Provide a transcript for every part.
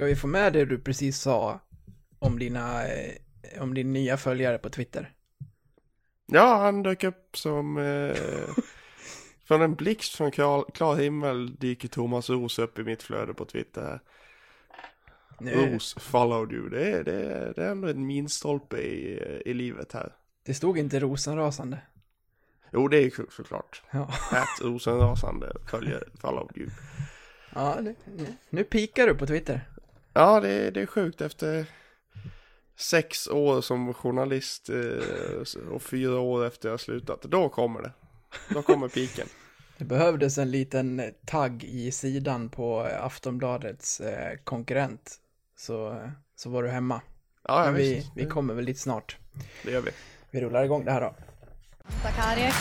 Ska vi få med det du precis sa om dina, eh, om din nya följare på Twitter? Ja, han dök upp som... Eh, från en blixt från klar, klar himmel dyker Thomas Ros upp i mitt flöde på Twitter. Nu, Ros followed you. Det är, det, är, det är ändå en minstolpe i, i livet här. det stod inte rosenrasande. Jo, det är så- såklart. Ja, Ät rosenrasande följer followed you. ja nu, nu pikar du på Twitter. Ja, det, är- det är sjukt efter sex år som journalist eh, och fyra år efter jag slutat. Då kommer det. Då kommer piken. Det behövdes en liten tagg i sidan på Aftonbladets eh, konkurrent. Så, så var du hemma. Ja, ja Men vi, vi kommer väl lite snart. Det gör vi. Vi rullar igång det här då. Sakaric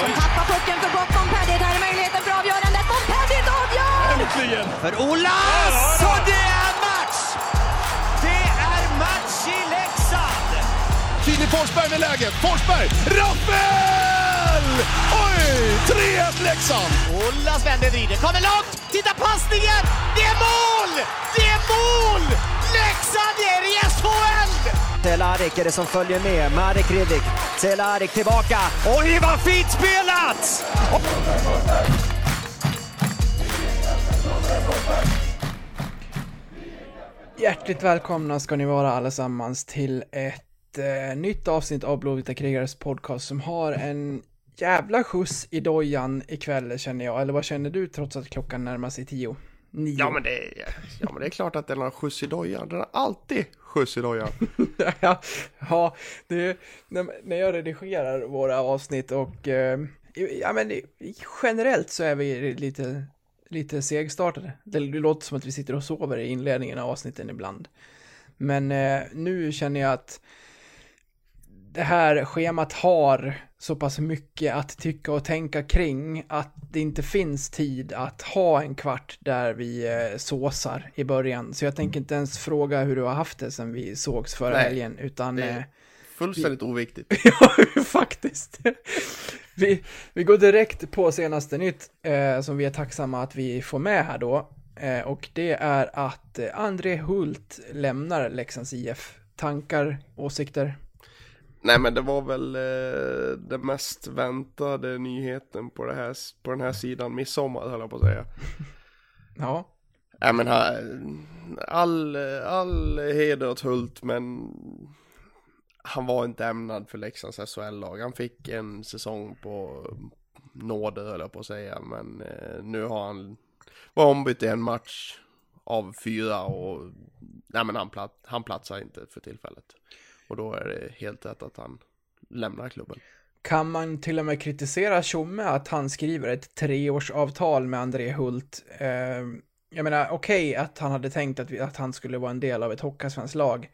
som tappar pucken för gott. Montpellier, där är möjligheten för avgörandet. Montpellier avgör! Äntligen! För Olas! Och det är Filip Forsberg med läget. Forsberg! Rappel! Oj! 3-1 Leksand! Olas vänder, vrider, kommer långt! Titta passningen! Det är mål! Det är mål! Leksand är i SHL! Cehlárik är det som följer med. Marek Hrivik. Cehlárik tillbaka. Oj, vad fint spelat! Hjärtligt välkomna ska ni vara allesammans till ett eh, nytt avsnitt av Blåvita krigares podcast som har en jävla skjuts i dojan ikväll känner jag. Eller vad känner du trots att klockan närmar sig tio? Nio. Ja men, det är, ja, men det är klart att den har skjuts i dojan. Den har alltid skjuts i dojan. ja, ja det, när, när jag redigerar våra avsnitt och eh, ja men generellt så är vi lite, lite segstartade. Det, det låter som att vi sitter och sover i inledningen av avsnitten ibland. Men eh, nu känner jag att det här schemat har så pass mycket att tycka och tänka kring att det inte finns tid att ha en kvart där vi eh, såsar i början. Så jag tänker inte ens fråga hur du har haft det sen vi sågs förra Nej, helgen, utan det är- eh, Fullständigt oviktigt. Ja, faktiskt. Vi, vi går direkt på senaste nytt eh, som vi är tacksamma att vi får med här då. Eh, och det är att eh, André Hult lämnar Leksands IF. Tankar, åsikter? Nej men det var väl eh, den mest väntade nyheten på, det här, på den här sidan midsommar höll jag på att säga. Ja, Nej men här, all, all heder åt Hult men han var inte ämnad för Leksands SHL-lag. Han fick en säsong på nåder höll jag på att säga men eh, nu har han var ombytt i en match av fyra och nej men han, plat, han platsar inte för tillfället. Och då är det helt rätt att han lämnar klubben. kan man till och med kritisera Tjomme att han skriver ett treårsavtal med André Hult? Eh, jag menar, okej att han hade tänkt att, vi, att han skulle vara en del av ett Hockeyallsvenskt lag.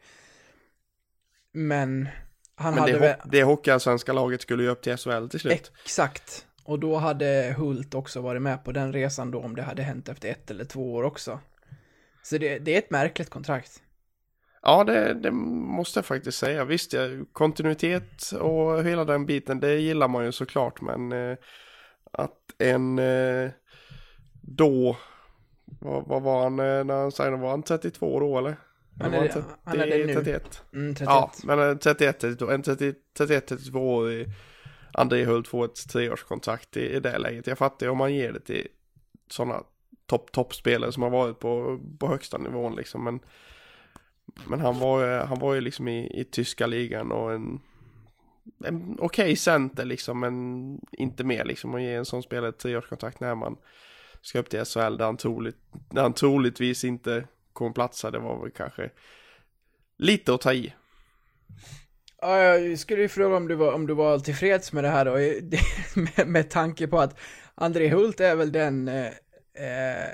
Men han Men hade det, väl... det hockeyallsvenska laget skulle ju upp till SHL till slut. Exakt. Och då hade Hult också varit med på den resan då om det hade hänt efter ett eller två år också. Så det, det är ett märkligt kontrakt. Ja, det, det måste jag faktiskt säga. Visst, ja, kontinuitet och hela den biten, det gillar man ju såklart. Men eh, att en eh, då, vad, vad var han eh, när han signade? Var han 32 då eller? Han är han är det nu. 31. Mm, 31. Ja, men eh, 31, 32, en 30 31-32 år i André Hult får ett treårskontrakt i, i det läget. Jag fattar ju om man ger det till sådana topp, toppspelare som har varit på, på högsta nivån liksom. Men, men han var, ju- han var ju liksom i, i tyska ligan och en, en okej center liksom, men inte mer liksom. Att ge en sån spelare ett treårskontrakt när man ska upp till SHL där han, troligt, där han troligtvis inte kommer platsa. Det var väl kanske lite att ta i. Ja, jag skulle ju fråga om du var, om du var tillfreds med det här då, med, med tanke på att André Hult är väl den, eh, eh,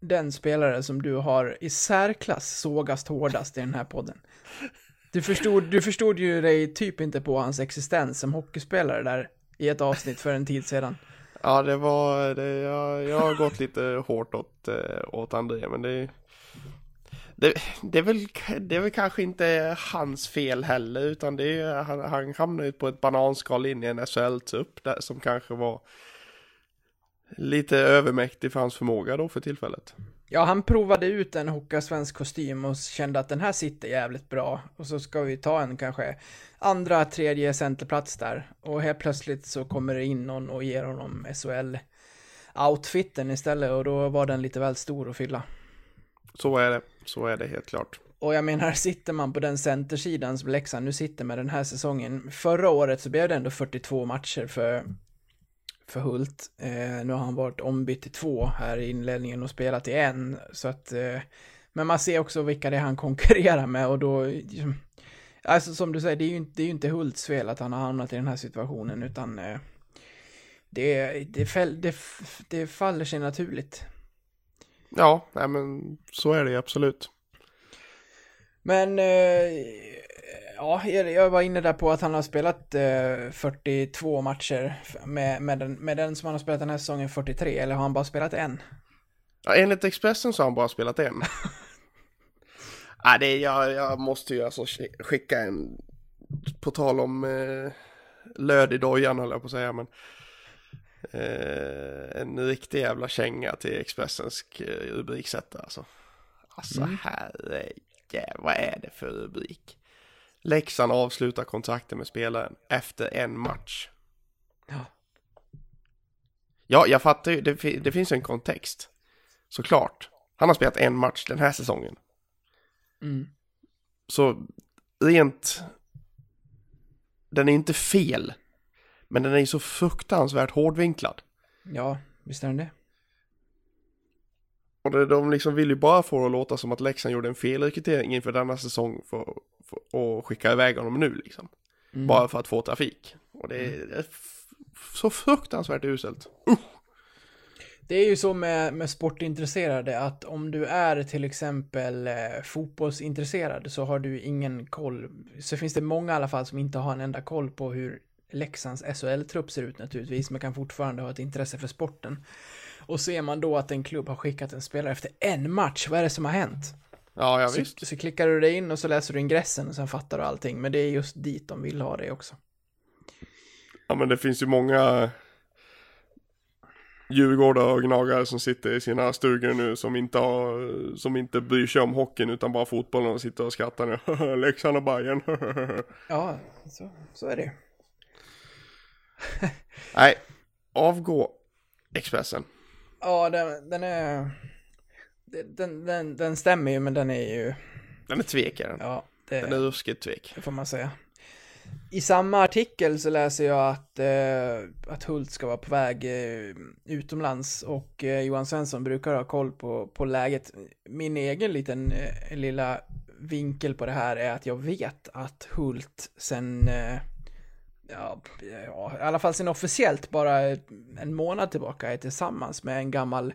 den spelare som du har i särklass sågast hårdast i den här podden. Du förstod, du förstod ju dig typ inte på hans existens som hockeyspelare där i ett avsnitt för en tid sedan. Ja, det var, det, jag, jag har gått lite hårt åt, eh, åt André, men det, det, det, är väl, det är väl kanske inte hans fel heller, utan det är, han, han hamnade ju på ett bananskal in i en SHL-tupp som kanske var lite övermäktig för hans förmåga då för tillfället. Ja, han provade ut en Hockeyallsvensk kostym och kände att den här sitter jävligt bra. Och så ska vi ta en kanske andra, tredje centerplats där. Och helt plötsligt så kommer det in någon och ger honom SHL-outfiten istället och då var den lite väl stor att fylla. Så är det, så är det helt klart. Och jag menar, sitter man på den centersidan som Leksand nu sitter med den här säsongen. Förra året så blev det ändå 42 matcher för, för Hult. Eh, nu har han varit ombytt i två här i inledningen och spelat i en. Så att, eh, men man ser också vilka det är han konkurrerar med och då, liksom, alltså som du säger, det är ju inte, det är ju inte Hults fel att han har hamnat i den här situationen utan eh, det, det, fäll, det, det faller sig naturligt. Ja, nej men så är det ju absolut. Men eh, ja, jag var inne där på att han har spelat eh, 42 matcher med, med, den, med den som han har spelat den här säsongen 43, eller har han bara spelat en? Ja, enligt Expressen så har han bara spelat en. ja, det är, jag, jag måste ju alltså skicka en, på tal om eh, löd i dojan höll jag på att säga, men eh, en riktig jävla känga till Expressens eh, rubriksättare alltså. Alltså mm. herre vad är det för rubrik? Leksand avslutar kontrakten med spelaren efter en match. Ja. Ja, jag fattar ju, det, det finns en kontext. Såklart. Han har spelat en match den här säsongen. Mm. Så rent... Den är inte fel. Men den är ju så fruktansvärt hårdvinklad. Ja, visst är den det. Och det, de liksom vill ju bara få det att låta som att Leksand gjorde en felrekrytering inför denna säsong för, att skicka iväg honom nu liksom. Mm. Bara för att få trafik. Och det är, mm. så fruktansvärt uselt. Uh. Det är ju så med, med sportintresserade att om du är till exempel eh, fotbollsintresserad så har du ingen koll. Så finns det många i alla fall som inte har en enda koll på hur Leksands SHL-trupp ser ut naturligtvis, men kan fortfarande ha ett intresse för sporten. Och ser man då att en klubb har skickat en spelare efter en match, vad är det som har hänt? Ja, ja så, visst. Så klickar du dig in och så läser du ingressen och sen fattar du allting, men det är just dit de vill ha det också. Ja, men det finns ju många djurgårdare och gnagare som sitter i sina stugor nu som inte har, som inte bryr sig om hockeyn utan bara fotbollen och sitter och skrattar nu. Leksand och Bajen. ja, så, så är det Nej, avgå Expressen. Ja, den, den är... Den, den, den stämmer ju, men den är ju... Den är tvek, är den. Ja, det, den är ruskigt tvek. Det får man säga. I samma artikel så läser jag att, eh, att Hult ska vara på väg eh, utomlands och eh, Johan Svensson brukar ha koll på, på läget. Min egen liten eh, lilla vinkel på det här är att jag vet att Hult sen eh, ja, ja, i alla fall sen officiellt bara en månad tillbaka är tillsammans med en gammal,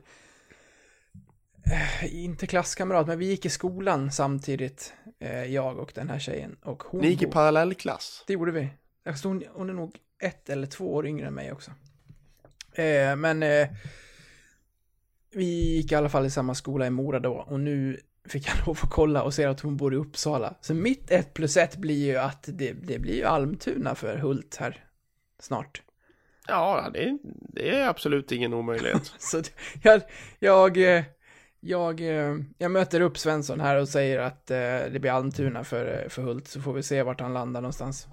inte klasskamrat, men vi gick i skolan samtidigt, eh, jag och den här tjejen. Och hon Ni gick i parallellklass? Det gjorde vi. Alltså hon, hon är nog ett eller två år yngre än mig också. Eh, men eh, vi gick i alla fall i samma skola i Mora då och nu fick jag lov att kolla och se att hon bor i Uppsala. Så mitt 1 plus 1 blir ju att det, det blir ju Almtuna för Hult här snart. Ja, det, det är absolut ingen omöjlighet. så jag, jag, jag, jag möter upp Svensson här och säger att eh, det blir Almtuna för, för Hult, så får vi se vart han landar någonstans.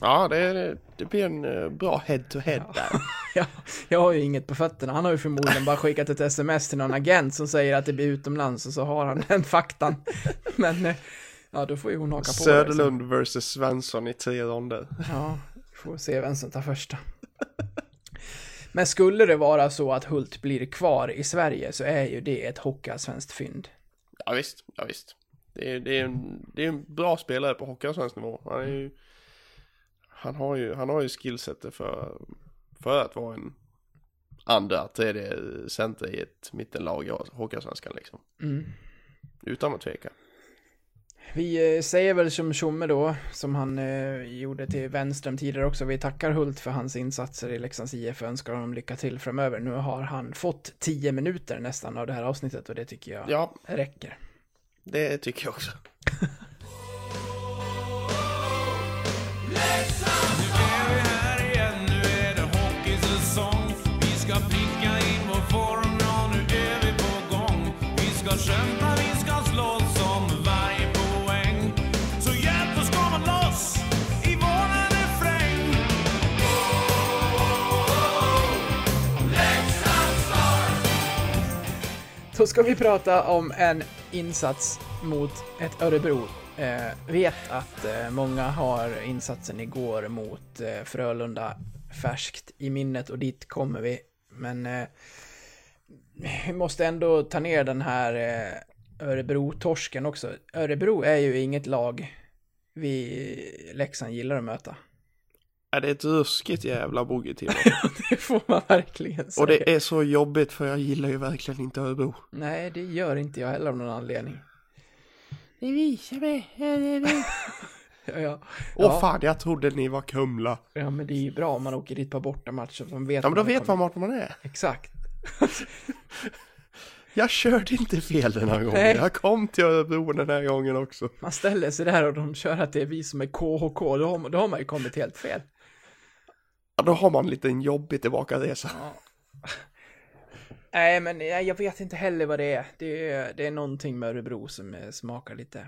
Ja, det, det blir en eh, bra head-to-head -head där. ja, jag har ju inget på fötterna. Han har ju förmodligen bara skickat ett sms till någon agent som säger att det blir utomlands och så har han den faktan. Men eh, ja, då får ju hon haka på. Söderlund versus Svensson i tre ronder. Ja, får se vem som tar första. Men skulle det vara så att Hult blir kvar i Sverige så är ju det ett hockeyallsvenskt fynd. Ja visst, ja visst. Det är, det är, en, det är en bra spelare på hockeyallsvensk nivå. Han är ju han har ju, han har ju skillsetet för, för att vara en andra, tredje center i ett mittenlag i Hockeyallsvenskan liksom. Mm. Utan att tveka. Vi eh, säger väl som Tjomme då, som han eh, gjorde till Wenström tidigare också. Vi tackar Hult för hans insatser i Leksands IF och önskar honom lycka till framöver. Nu har han fått tio minuter nästan av det här avsnittet och det tycker jag ja, räcker. Det tycker jag också. ska vi prata om en insats mot ett Örebro. Eh, vet att eh, många har insatsen igår mot eh, Frölunda färskt i minnet och dit kommer vi. Men eh, vi måste ändå ta ner den här eh, Örebro-torsken också. Örebro är ju inget lag vi i Leksand gillar att möta. Är det ett ruskigt jävla bogeyteam? det får man verkligen säga. Och det är så jobbigt för jag gillar ju verkligen inte Örebro. Nej, det gör inte jag heller av någon anledning. Det visar mig. Ja. Ja, ja. Åh ja. fan, jag trodde ni var Kumla. ja, men det är ju bra om man åker dit på bortamatcher. så Man vet Ja, men då vet man vart man är. Exakt. Jag körde inte fel den här gången. Nej. Jag kom till Örebro den här gången också. Man ställer sig där och de kör att det är vi som är KHK, då har man, då har man ju kommit helt fel. Ja, då har man en liten jobbig tillbakaresa. Nej, men jag vet inte heller vad det är. Det är, det är någonting med Örebro som eh, smakar lite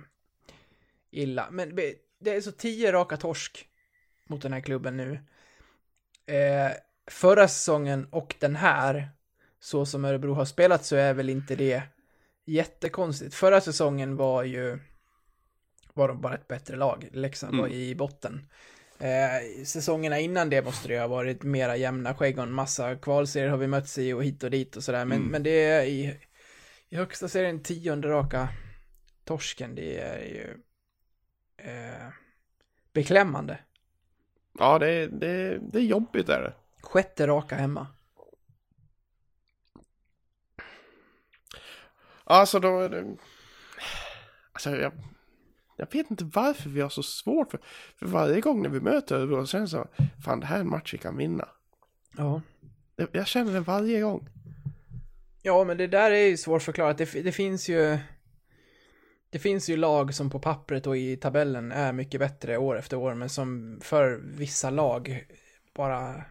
illa. Men det- är så tio raka torsk mot den här klubben nu. Eh, förra säsongen och den här, så som Örebro har spelat så är väl inte det jättekonstigt. Förra säsongen var ju var de bara ett bättre lag. Leksand var i botten. Eh, säsongerna innan det måste det ha varit mera jämna skägg och en massa kvalserier har vi mötts i och hit och dit och sådär. Men, men det är i, i högsta serien tionde raka torsken. Det är ju eh, beklämmande. Ja, det det, det är jobbigt är det. Sjätte raka hemma. Alltså då är det... Alltså jag... Jag vet inte varför vi har så svårt för, för varje gång när vi möter Örebro så jag så fan det här är en match vi kan vinna. Ja. Jag, jag känner det varje gång. Ja, men det där är ju svårförklarat. Det, det finns ju... Det finns ju lag som på pappret och i tabellen är mycket bättre år efter år, men som för vissa lag bara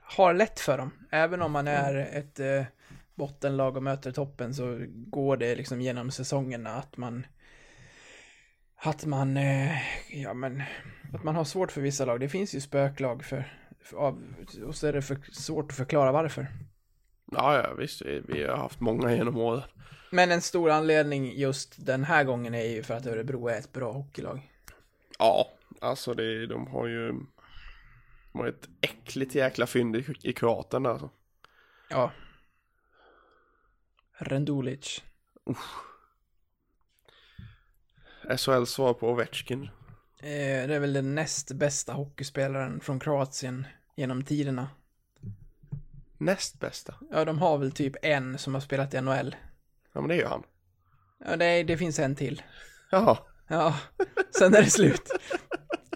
har lätt för dem. Även om man är ett eh, bottenlag och möter toppen så går det liksom genom säsongerna att man att man, eh, ja men, att man har svårt för vissa lag. Det finns ju spöklag för, för av, och så är det för, svårt att förklara varför. Ja, ja visst. Vi, har haft många genom åren. Men en stor anledning just den här gången är ju för att Örebro är ett bra hockeylag. Ja, alltså det, de har ju... De har ett äckligt jäkla fynd i, i Kroatien alltså. Ja. Rendulic. SHL svar på Ovechkin. Eh, det är väl den näst bästa hockeyspelaren från Kroatien genom tiderna. Näst bästa. Ja, de har väl typ en som har spelat i NHL. Ja, men det är ju han. Ja, det, det finns en till. Jaha. Ja, sen är det slut.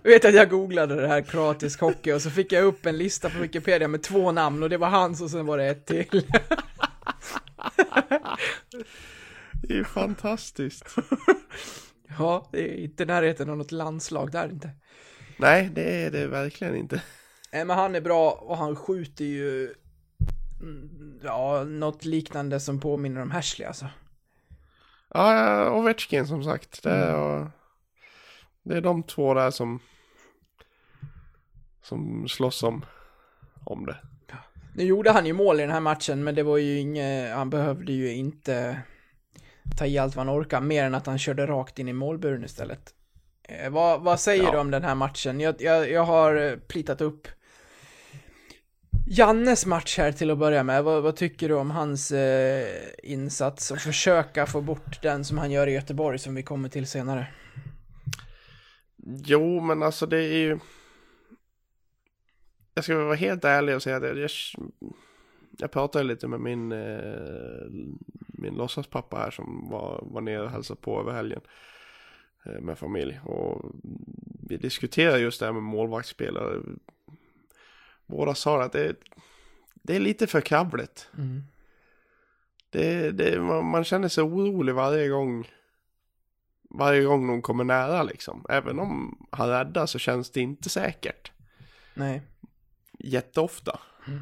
Jag vet att jag googlade det här kroatisk hockey och så fick jag upp en lista på Wikipedia med två namn och det var hans och sen var det ett till. Det är ju fantastiskt. Ja, det är inte närheten av något landslag där inte. Nej, det är det verkligen inte. Nej, men han är bra och han skjuter ju mm, ja, något liknande som påminner om Hashley alltså. Ja, Ovechkin som sagt. Det är, det är de två där som som slåss om, om det. Nu gjorde han ju mål i den här matchen, men det var ju inget, han behövde ju inte ta i allt vad han orkar, mer än att han körde rakt in i målburen istället. Eh, vad, vad säger Ja. du om den här matchen? Jag, jag, jag har eh, plitat upp Jannes match här till att börja med. Vad, vad tycker du om hans eh, insats och försöka få bort den som han gör i Göteborg som vi kommer till senare? Jo, men alltså det är ju... Jag ska vara helt ärlig och säga det. Jag, jag pratade lite med min, eh, min låtsaspappa här som var, var nere och hälsade på över helgen. Eh, med familj. Och vi diskuterade just det här med målvaktsspelare. Båda sa att det, det är lite för kravligt. Mm. Det, det, man, man känner sig orolig varje gång. Varje gång någon kommer nära liksom. Även om han räddar så känns det inte säkert. Nej. Jätteofta. Mm.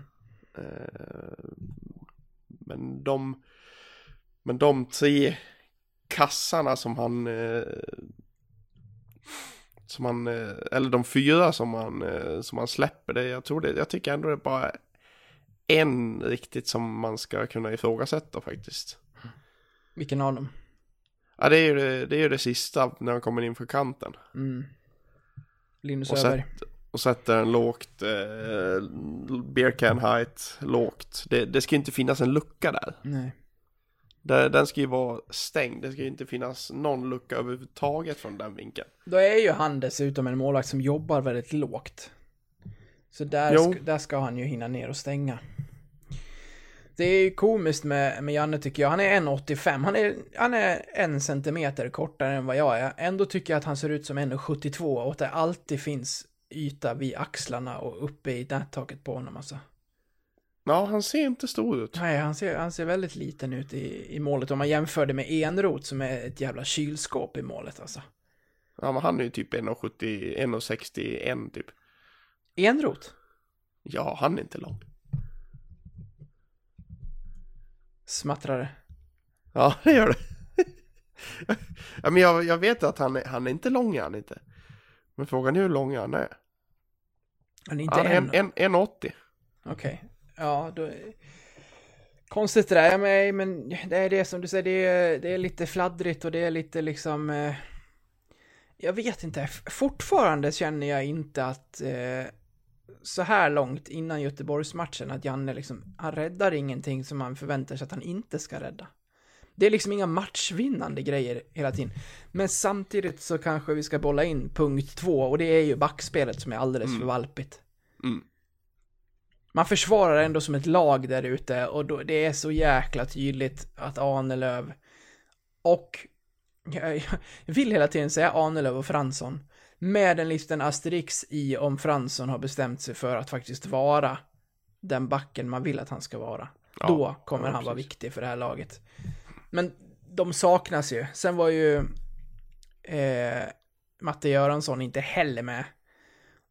Eh, men de, men de tre kassarna som han eh, som han, eh, eller de fyra som han, eh, som han släpper, det, jag tror det, jag tycker ändå det är bara en riktigt som man ska kunna ifrågasätta faktiskt. Vilken av dem? Ja, det är ju det, det, är ju det sista när han kommer in för kanten. Mm. Linus Och, Öberg. sätt, och sätter en lågt, eh, beer can height, lågt. Det, det ska inte finnas en lucka där. Nej. Den ska ju vara stängd, det ska ju inte finnas någon lucka överhuvudtaget från den vinkeln. Då är ju han dessutom en målvakt som jobbar väldigt lågt. Så där, sk- där ska han ju hinna ner och stänga. Det är ju komiskt med, med Janne tycker jag. Han är 1,85. Han är, han är en centimeter kortare än vad jag är. Ändå tycker jag att han ser ut som 1,72 och att det alltid finns yta vid axlarna och uppe i nättaket på honom alltså. Ja, han ser inte stor ut. Nej, han ser, han ser väldigt liten ut i, i målet om man jämför det med Enrot som är ett jävla kylskåp i målet alltså. Ja, men han är ju typ 1,70, 1,61 typ. Enrot? Ja, han är inte lång. Smattrar det. Ja, det gör det. ja, men jag, jag vet att han är, han är inte lång, är han inte. Men frågan är hur lång han är. Han är inte Han är en... en, en, 1,80. Okej. Ja, då... Konstigt det där, men, men det är det som du säger, det är, det är lite fladdrigt och det är lite liksom... Eh, jag vet inte, fortfarande känner jag inte att eh, så här långt innan Göteborgsmatchen att Janne liksom, han räddar ingenting som man förväntar sig att han inte ska rädda. Det är liksom inga matchvinnande grejer hela tiden. Men samtidigt så kanske vi ska bolla in punkt två och det är ju backspelet som är alldeles för valpigt. Mm. Man försvarar ändå som ett lag där ute och då, det är så jäkla tydligt att Ahnelöv och jag, jag vill hela tiden säga Ahnelöv och Fransson med en liten asterix i om Fransson har bestämt sig för att faktiskt vara den backen man vill att han ska vara. Ja, Då kommer ja, han vara viktig för det här laget. Men de saknas ju. Sen var ju eh, Matte Göransson inte heller med.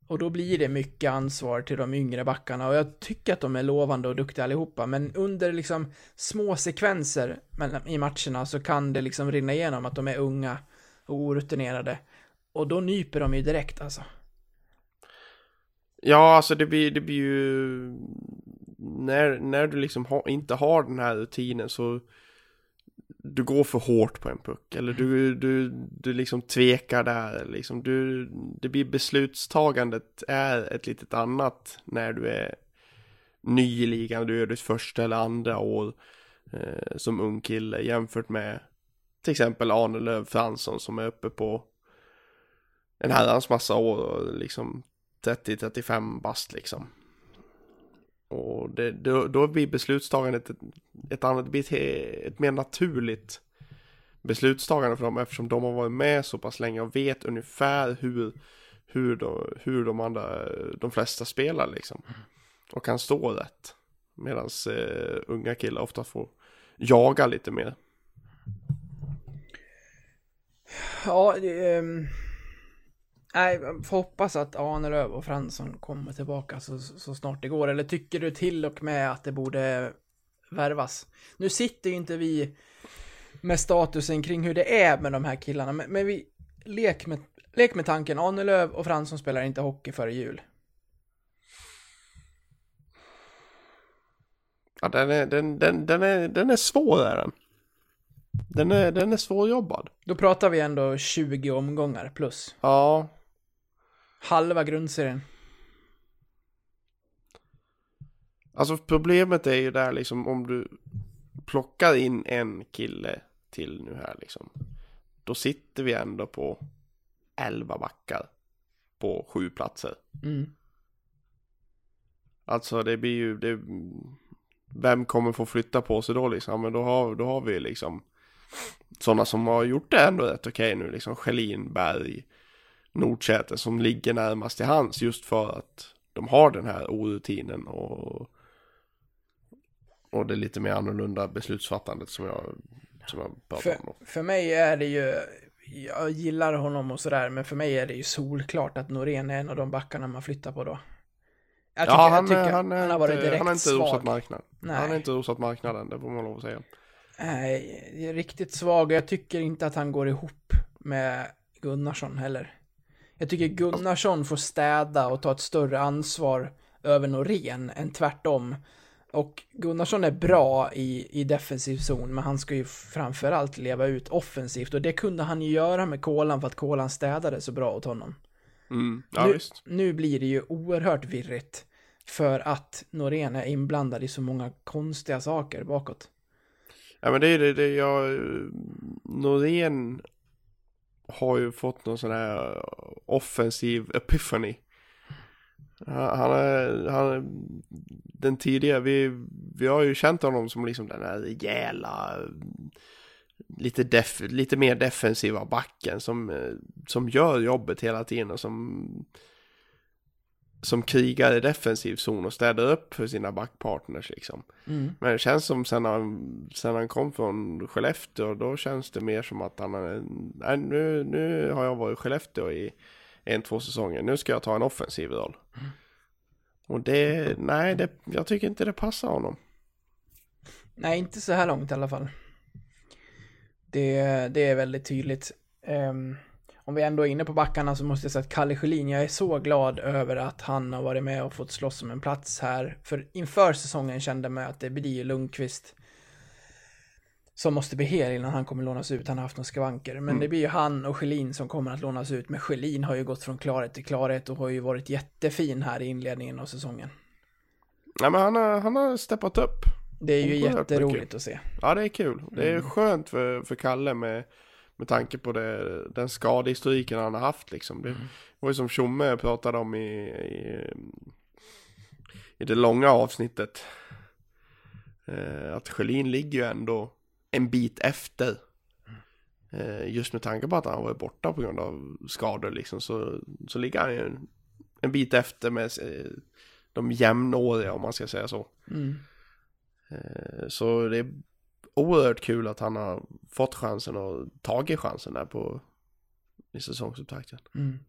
Och då blir det mycket ansvar till de yngre backarna och jag tycker att de är lovande och duktiga allihopa men under liksom små sekvenser i matcherna så kan det liksom rinna igenom att de är unga och orutinerade och då nyper de ju direkt alltså. Ja, alltså det blir, det blir ju... När, när du liksom ha, inte har den här rutinen så... Du går för hårt på en puck. Eller du, du, du liksom tvekar där. Liksom. Du, det blir beslutstagandet är ett litet annat när du är ny i ligan. Du är ditt första eller andra år eh, som ung kille jämfört med till exempel Arne Löv Fransson som är uppe på en herrans massa år och liksom 30-35 bast liksom. Och det, då, då blir beslutstagandet ett, ett annat, ett, ett mer naturligt beslutstagande för dem eftersom de har varit med så pass länge och vet ungefär hur, hur, de, hur de andra, de flesta spelar liksom. Och kan stå rätt. Medan eh, unga killar ofta får jaga lite mer. Ja, det, um, nej, får hoppas att Ahnelöv och Fransson kommer tillbaka så, så snart det går. Eller tycker du till och med att det borde värvas? Nu sitter ju inte vi med statusen kring hur det är med de här killarna, men, men vi lek med, lek med tanken, Ahnelöv och Fransson spelar inte hockey före jul. Ja, den är, den, den, den är, den är svår är den. Den är, den är svårjobbad. Då pratar vi ändå 20 omgångar plus. Ja, Halva grundserien. Alltså problemet är ju där liksom om du plockar in en kille till nu här liksom. Då sitter vi ändå på 11 backar på sju platser. Mm. Alltså det blir ju, det, vem kommer få flytta på sig då liksom? Men då har, då har vi liksom sådana som har gjort det ändå rätt okej nu liksom. Schelin, Berg, Nordsäter som ligger närmast till hands just för att de har den här orutinen och och det lite mer annorlunda beslutsfattandet som jag, som jag pratar För, om. då. för mig är det ju, jag gillar honom och sådär, men för mig är det ju solklart att Norén är en av de backarna man flyttar på då. Jag tycker, Ja, han, jag tycker han, är han har varit direkt han har inte rosat marknaden. Nej. Han har inte rosat marknaden, det får man lov att säga. Nej, riktigt svag jag tycker inte att han går ihop med Gunnarsson heller. Jag tycker Gunnarsson får städa och ta ett större ansvar över Norén än tvärtom. Och Gunnarsson är bra i, i defensiv zon, men han ska ju framförallt leva ut offensivt och det kunde han ju göra med Kolan för att Kolan städade så bra åt honom. Mm. Ja, nu, visst. nu blir det ju oerhört virrigt för att Norén är inblandad i så många konstiga saker bakåt. Ja men det är det, det jag, Norén har ju fått någon sån här eh, offensiv epiphany. Han han är, han är den tidigare, vi, vi har ju känt honom som liksom den här rejäla, lite, def, lite mer defensiva backen som, eh, som gör jobbet hela tiden och som, som krigar i defensiv zon och städar upp för sina backpartners liksom. Mm. Men det känns som sen han, sen han kom från Skellefteå, då känns det mer som att han är, nej nu, nu har jag varit i Skellefteå i en, två säsonger, nu ska jag ta en offensiv roll. Och det, nej, det, jag tycker inte det passar honom. Nej, inte så här långt i alla fall. Det, det är väldigt tydligt. Ehm, om vi ändå är inne på backarna så måste jag säga att Kalle Schelin, jag är så glad över att han har varit med och fått slåss om en plats här. För inför säsongen kände man att det blir Lundqvist som måste bli hel innan han kommer lånas ut. Han har haft några skavanker. Men det blir ju han och Schelin som kommer att lånas ut. Men Schelin har ju gått från klarhet till klarhet och har ju varit jättefin här i inledningen av säsongen. Nej men han har, han har steppat upp. Det är ju jätteroligt att se. Ja det är kul. Det Mm. är skönt för, för Kalle med, med tanke på det, den skadehistoriken han har haft liksom. Det var ju som Tjomme pratade om i, i, i det långa avsnittet. Eh, att Schelin ligger ju ändå en bit efter. Eh, just med tanke på att han varit borta på grund av skador liksom så, så ligger han ju en, en bit efter med eh, de jämnåriga om man ska säga så. Mm. Eh, Så det oerhört kul att han har fått chansen och tagit chansen där på i säsongsupptakten. Mm.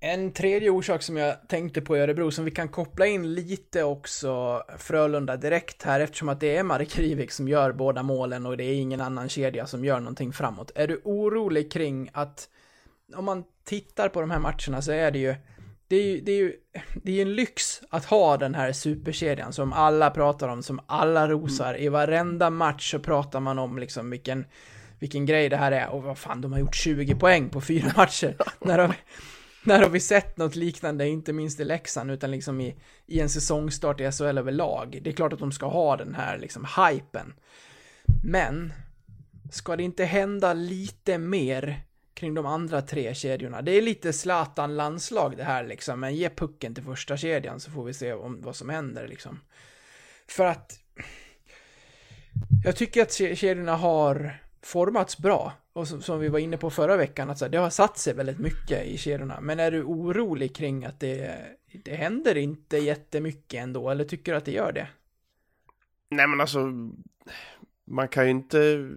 En tredje orsak som jag tänkte på i Örebro som vi kan koppla in lite också Frölunda direkt här eftersom att det är Marek Rivik som gör båda målen och det är ingen annan kedja som gör någonting framåt. Är du orolig kring att om man tittar på de här matcherna så är det ju det är ju, det är ju det är en lyx att ha den här superkedjan som alla pratar om, som alla rosar. I varenda match så pratar man om liksom vilken, vilken grej det här är. Och vad fan, de har gjort 20 poäng på fyra matcher. när, har, när har vi sett något liknande, inte minst i Leksand, utan liksom i, i en säsongstart i SHL överlag. Det är klart att de ska ha den här liksom hypen. Men, ska det inte hända lite mer kring de andra tre kedjorna? Det är lite Zlatan-landslag det här liksom, men ge pucken till första kedjan så får vi se om, vad som händer liksom. För att jag tycker att kedjorna har formats bra. Och som, som vi var inne på förra veckan, att så här, det har satt sig väldigt mycket i kedjorna. Men är du orolig kring att det, det händer inte jättemycket ändå, eller tycker du att det gör det? Nej men alltså man kan ju inte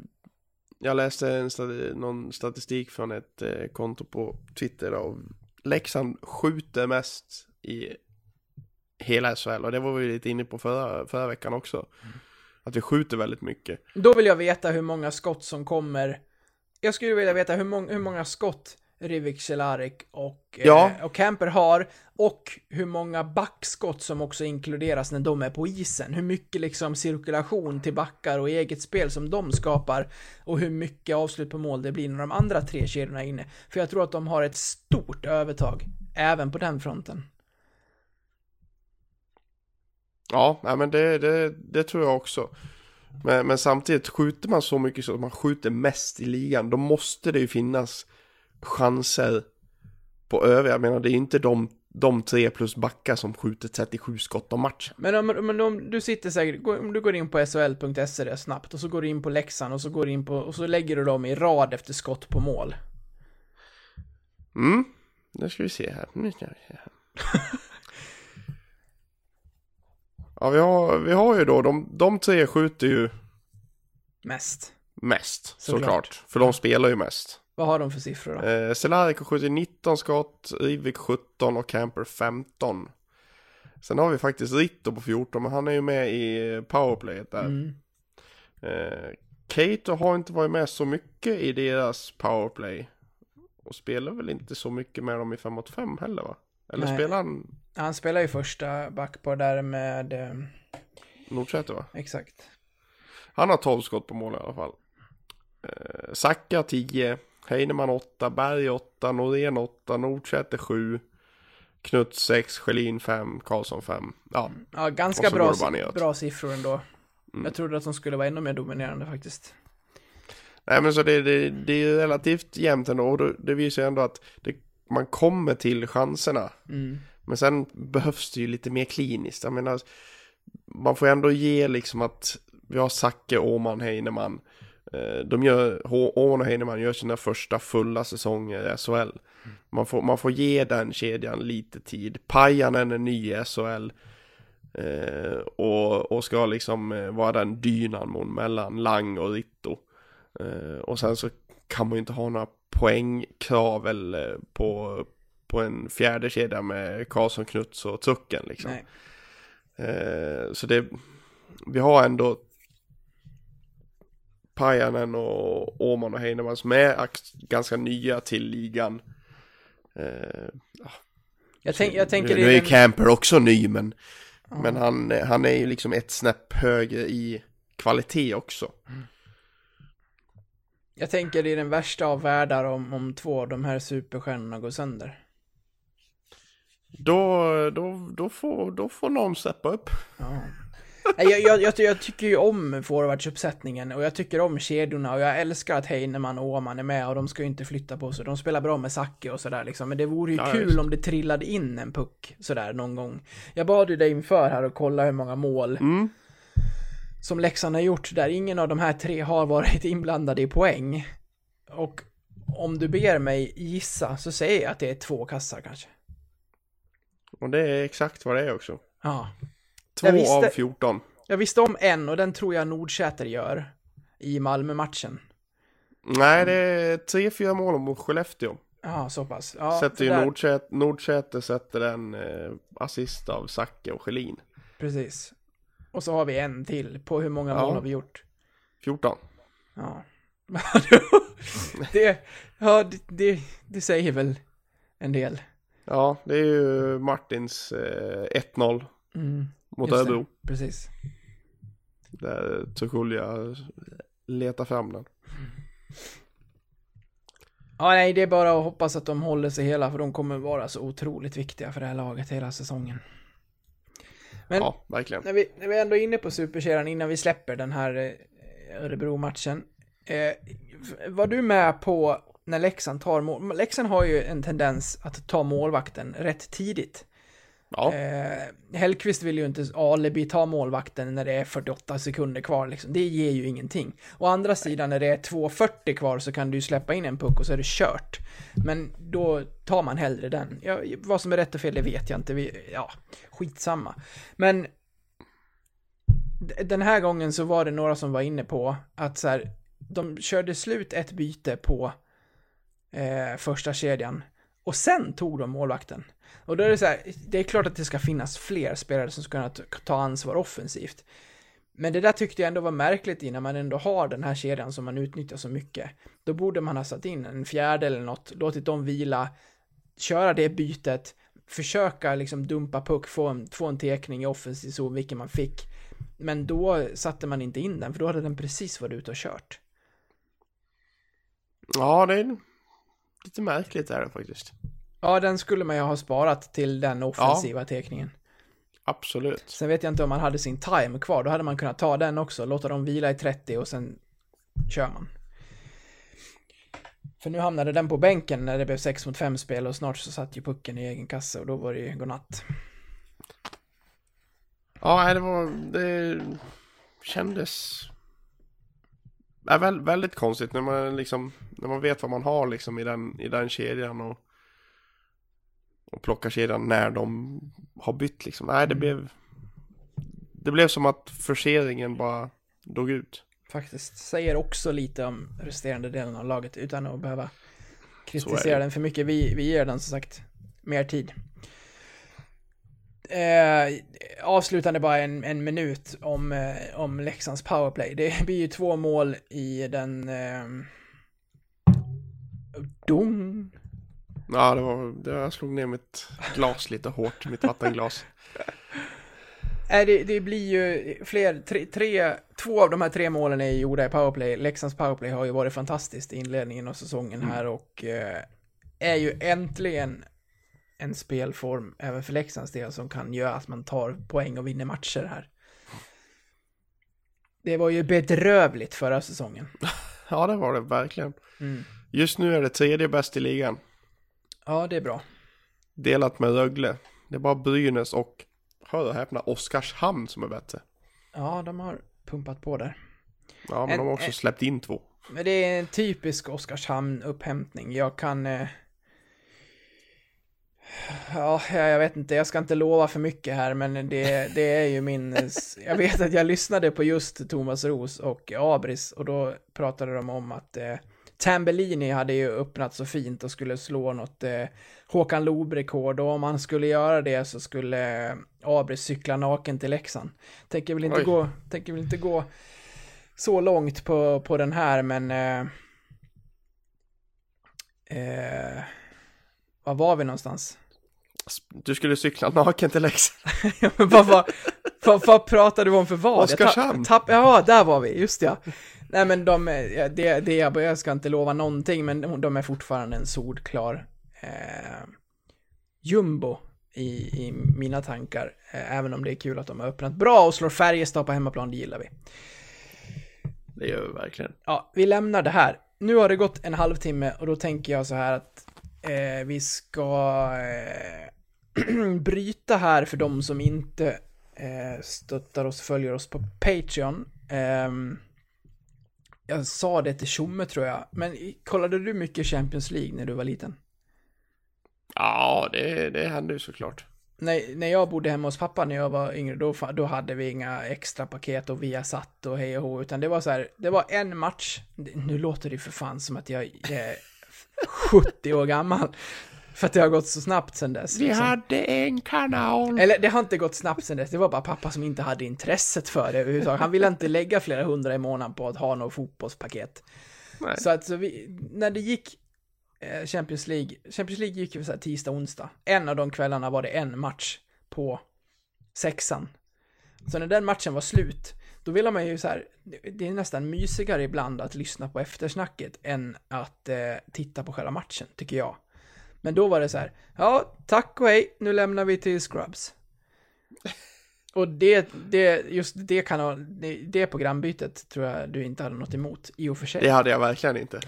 jag läste en stati- någon statistik från ett eh, konto på Twitter och Leksand skjuter mest i hela SHL och det var vi lite inne på förra, förra veckan också. Att vi skjuter väldigt mycket. Då vill jag veta hur många skott som kommer. Jag skulle vilja veta hur, mång, hur många skott Rivik Cehlarik och, Ja. eh, och Camper har och hur många backskott som också inkluderas när de är på isen. Hur mycket liksom cirkulation till backar och eget spel som de skapar och hur mycket avslut på mål det blir när de andra tre kedjorna är inne. För jag tror att de har ett stort övertag även på den fronten. Ja, men det, det, det tror jag också. Men, men samtidigt skjuter man så mycket så att man skjuter mest i ligan, då måste det ju finnas chanser på övriga. Jag menar, det är inte de, de tre plus backar som skjuter 37 skott om matchen. Men om, men om du sitter säkert, om du går in på shl.se där snabbt och så går du in på Leksand och så går du in på, och så lägger du dem i rad efter skott på mål. Mm, nu ska vi se här. Nu ska vi se här. Ja, vi har, vi har ju då, de, de tre skjuter ju Mest. mest, Såklart. såklart. För de spelar ju mest. Vad har de för siffror då? Eh, Cehlárik har skjutit 19 skott, Rivik 17 och Camper 15. Sen har vi faktiskt Ritto på 14, men han är ju med i powerplayet där. Mm. Eh, Cato har inte varit med så mycket i deras powerplay. Och spelar väl inte så mycket med dem i 5 mot 5 heller va? Eller Nej. spelar han Han spelar ju första backpar där med, eh, Nordsäter va? exakt. Han har 12 skott på mål i alla fall. Eh, Sacka 10, Heinemann 8, Berg 8, Norén 8, Nordsäter 7, Knut 6, Schelin 5, Karlsson 5. Ja, Ja, ganska bra, bra siffror ändå. Mm. Jag trodde att de skulle vara ännu mer dominerande faktiskt. nej men så det, det, det är relativt jämnt ändå och det, det visar ju ändå att det, man kommer till chanserna. Mm. Men sen behövs det ju lite mer kliniskt. Jag menar, man får ändå ge liksom att vi har Zacke, Åman, Heinemann. Eh, De gör, Åman och Heinemann gör sina första fulla säsonger i SHL. Man får, man får ge den kedjan lite tid. Pajanen är ny i SHL. Eh, och, och ska liksom eh, vara den dynamon mellan Lang och Ritto. Eh, och sen så kan man ju inte ha några poängkrav eller på, på en fjärde kedja med Karlsson, Knuts och Tucken liksom. Eh, så det, vi har ändå Pajanen och Åman och Heinemann som är ganska nya till ligan. Eh, Jag, tänk, jag tänker nu, nu är den- Camper också ny men, Ja. men han, han är ju liksom ett snäpp högre i kvalitet också. Jag tänker i den värsta av världar om, om två av de här superstjärnorna går sönder. Då, då, då, får, då får någon steppa upp. Ja. Jag, jag, jag, jag tycker ju om forwardsuppsättningen och jag tycker om kedjorna och jag älskar att Heinemann och Åman är med och de ska ju inte flytta på sig. De spelar bra med Zacke och sådär liksom. Men det vore ju Ja, kul just. om det trillade in en puck sådär någon gång. Jag bad ju dig inför här och kolla hur många mål Mm. som Leksand har gjort där ingen av de här tre har varit inblandade i poäng. Och om du ber mig gissa så säger jag att det är två kassar kanske. Och det är exakt vad det är också. Ja. Två visste- av 14. Jag visste om en och den tror jag Nordsäter gör i Malmö-matchen. Nej, det är tre, fyra mål mot Skellefteå. Ja, så pass. Ja, sätter ju Nordsäter, Nordsäter sätter en eh, assist av Zacke och Schelin. Precis. Och så har vi en till. På hur många Ja. mål har vi gjort? 14. Ja. det, ja, det, det, det säger väl en del. Ja, det är ju Martins eh, 1-0 Mm, mot just det. Örebro. Precis. Där Tukulja letar fram den. Ja, nej, det är bara att hoppas att de håller sig hela, för de kommer vara så otroligt viktiga för det här laget hela säsongen. Men Ja, verkligen. när, vi, när vi ändå är inne på superserien, innan vi släpper den här eh, Örebro-matchen. Eh, var du med på när Leksand tar mål? Leksand har ju en tendens att ta målvakten rätt tidigt. Ja, Eh, Hellqvist vill ju inte alibi ta målvakten när det är 48 sekunder kvar liksom. Det ger ju ingenting. Å andra sidan när det är 2.40 kvar så kan du släppa in en puck och så är det kört. Men då tar man hellre den. Ja, vad som är rätt och fel det vet jag inte. Vi, ja, skitsamma. Men den här gången så var det några som var inne på att så här, de körde slut ett byte på eh, första kedjan och sen tog de målvakten. Och då är det så här, det är klart att det ska finnas fler spelare som ska kunna ta ansvar offensivt. Men det där tyckte jag ändå var märkligt i när man ändå har den här kedjan som man utnyttjar så mycket. Då borde man ha satt in en fjärde eller något, låtit dem vila, köra det bytet, försöka liksom dumpa puck, få en, få en tekning i offensiv zon, vilken man fick. Men då satte man inte in den, för då hade den precis varit ute och kört. ja det är lite märkligt är det faktiskt. Ja, den skulle man ju ha sparat till den offensiva tekningen. Absolut. Sen vet jag inte om man hade sin time kvar, då hade man kunnat ta den också, låta dem vila i 30 och sen kör man. För nu hamnade den på bänken när det blev 6 mot 5 spel och snart så satt ju pucken i egen kasse och då var det ju godnatt. Ja, det var, det kändes ja, väl, väldigt konstigt när man liksom, när man vet vad man har liksom i den, i den kedjan och, och plockar kedjan när de har bytt liksom. Nej, det blev, det blev som att forceringen bara dog ut. Faktiskt. Säger också lite om resterande delen av laget utan att behöva kritisera den för mycket. Vi, vi ger den som sagt mer tid. Eh, avslutande bara en, en minut om, eh, om Leksands powerplay. Det blir ju två mål i den... Eh, dong. Ja, det var, det, jag slog ner mitt glas lite hårt, mitt vattenglas. Nej, det, det blir ju fler, tre, tre, två av de här tre målen är gjorda i powerplay. Leksands powerplay har ju varit fantastiskt i inledningen av säsongen här och eh, är ju äntligen en spelform även för Leksands del som kan göra att man tar poäng och vinner matcher här. Det var ju bedrövligt förra säsongen. Ja, det var det verkligen. Mm. Just nu är det tredje bäst i ligan. Ja, det är bra. Delat med Rögle. Det är bara Brynäs och, hör och häpna, Oskarshamn som är bättre. Ja, de har pumpat på där. Ja, men En- de har också en- släppt in två. Men det är en typisk Oskarshamn-upphämtning. Jag kan... Eh... Ja, jag vet inte, jag ska inte lova för mycket här, men det, det är ju min... Jag vet att jag lyssnade på just Thomas Ros och Abris och då pratade de om att eh, Tambellini hade ju öppnat så fint och skulle slå något eh, Håkan Loob-rekord och om han skulle göra det så skulle eh, Abris cykla naken till Leksand. Tänker väl inte Oj. gå, tänker väl inte gå så långt på, på den här, men... Eh, eh, var var vi någonstans? Du skulle cykla naken till Leksand. Ja, men vad, vad, vad, vad pratade du om för vad? Oskarshamn. tapp- tapp- ja, där var vi, just ja. Nej men de, det, det jag, jag ska inte lova någonting, men de- är fortfarande en solklar eh, jumbo i, i mina tankar. Eh, även om det är kul att de har öppnat bra och slår Färjestad på hemmaplan, det gillar vi. Det gör vi verkligen. Ja, vi lämnar det här. Nu har det gått en halvtimme och då tänker jag så här att eh, vi ska eh, bryta här för de som inte eh, stöttar oss, följer oss på Patreon. Ehm, jag sa det till Tjomme tror jag, men kollade du mycket Champions League när du var liten? Ja, det, det hände ju såklart. När, när jag bodde hemma hos pappa när jag var yngre, då, då hade vi inga extra paket och via satt och hej och hå, utan det var så här, det var en match. Nu låter det för fan som att jag är 70 år gammal. För att det har gått så snabbt sen dess. Vi liksom. hade en kanal. Eller det har inte gått snabbt sen dess, det var bara pappa som inte hade intresset för det överhuvudtaget. Han ville inte lägga flera hundra i månaden på att ha något fotbollspaket. Nej. Så att så vi, när det gick eh, Champions League, Champions League gick ju så här tisdag, onsdag. En av de kvällarna var det en match på sexan. Så när den matchen var slut, då ville man ju så här, det- det är nästan mysigare ibland att lyssna på eftersnacket än att eh, titta på själva matchen, tycker jag. Men då var det så här, ja, tack och hej, nu lämnar vi till Scrubs. Och det, det, just det kanal, det, det programbytet tror jag du inte hade något emot, i och för sig. Det hade jag verkligen inte.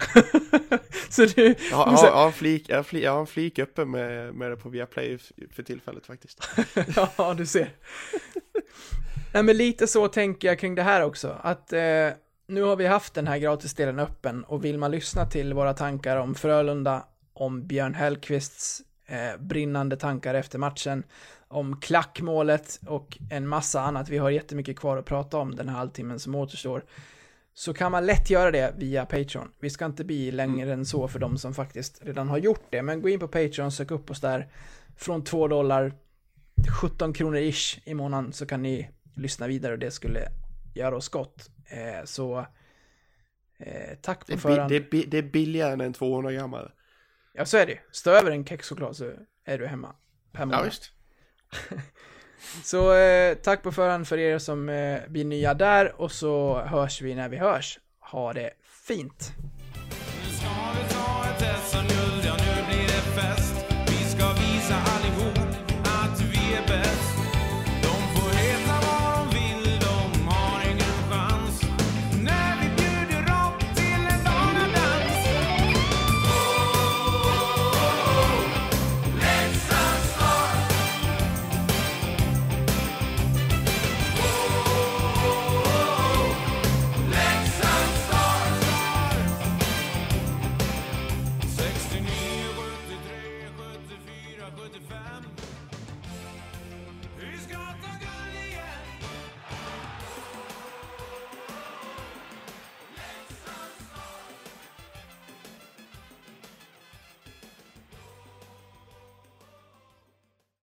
Så du, Jag har, så- jag har, en, flik, jag har, en flik, jag har en flik uppe med, med det på Viaplay för tillfället faktiskt. Ja, du ser. Nej, men lite så tänker jag kring det här också. Att eh, nu har vi haft den här gratisdelen öppen och vill man lyssna till våra tankar om Frölunda, om Björn Hellkvists eh, brinnande tankar efter matchen, om klackmålet och en massa annat. Vi har jättemycket kvar att prata om den här halvtimmen som återstår. Så kan man lätt göra det via Patreon. Vi ska inte bli längre än så för de som faktiskt redan har gjort det. Men gå in på Patreon, sök upp oss där. Från 2 dollar 17 kronor ish i månaden så kan ni lyssna vidare och det skulle göra oss gott. Eh, så eh, tack Det på bi, förhand. det, det är billigare än en 200 gammal. Ja, så är det. Stå över en kexchoklad så är du hemma. Per Ja, visst. Så eh, tack på förhand för er som eh, blir nya där och så hörs vi när vi hörs. Ha det fint!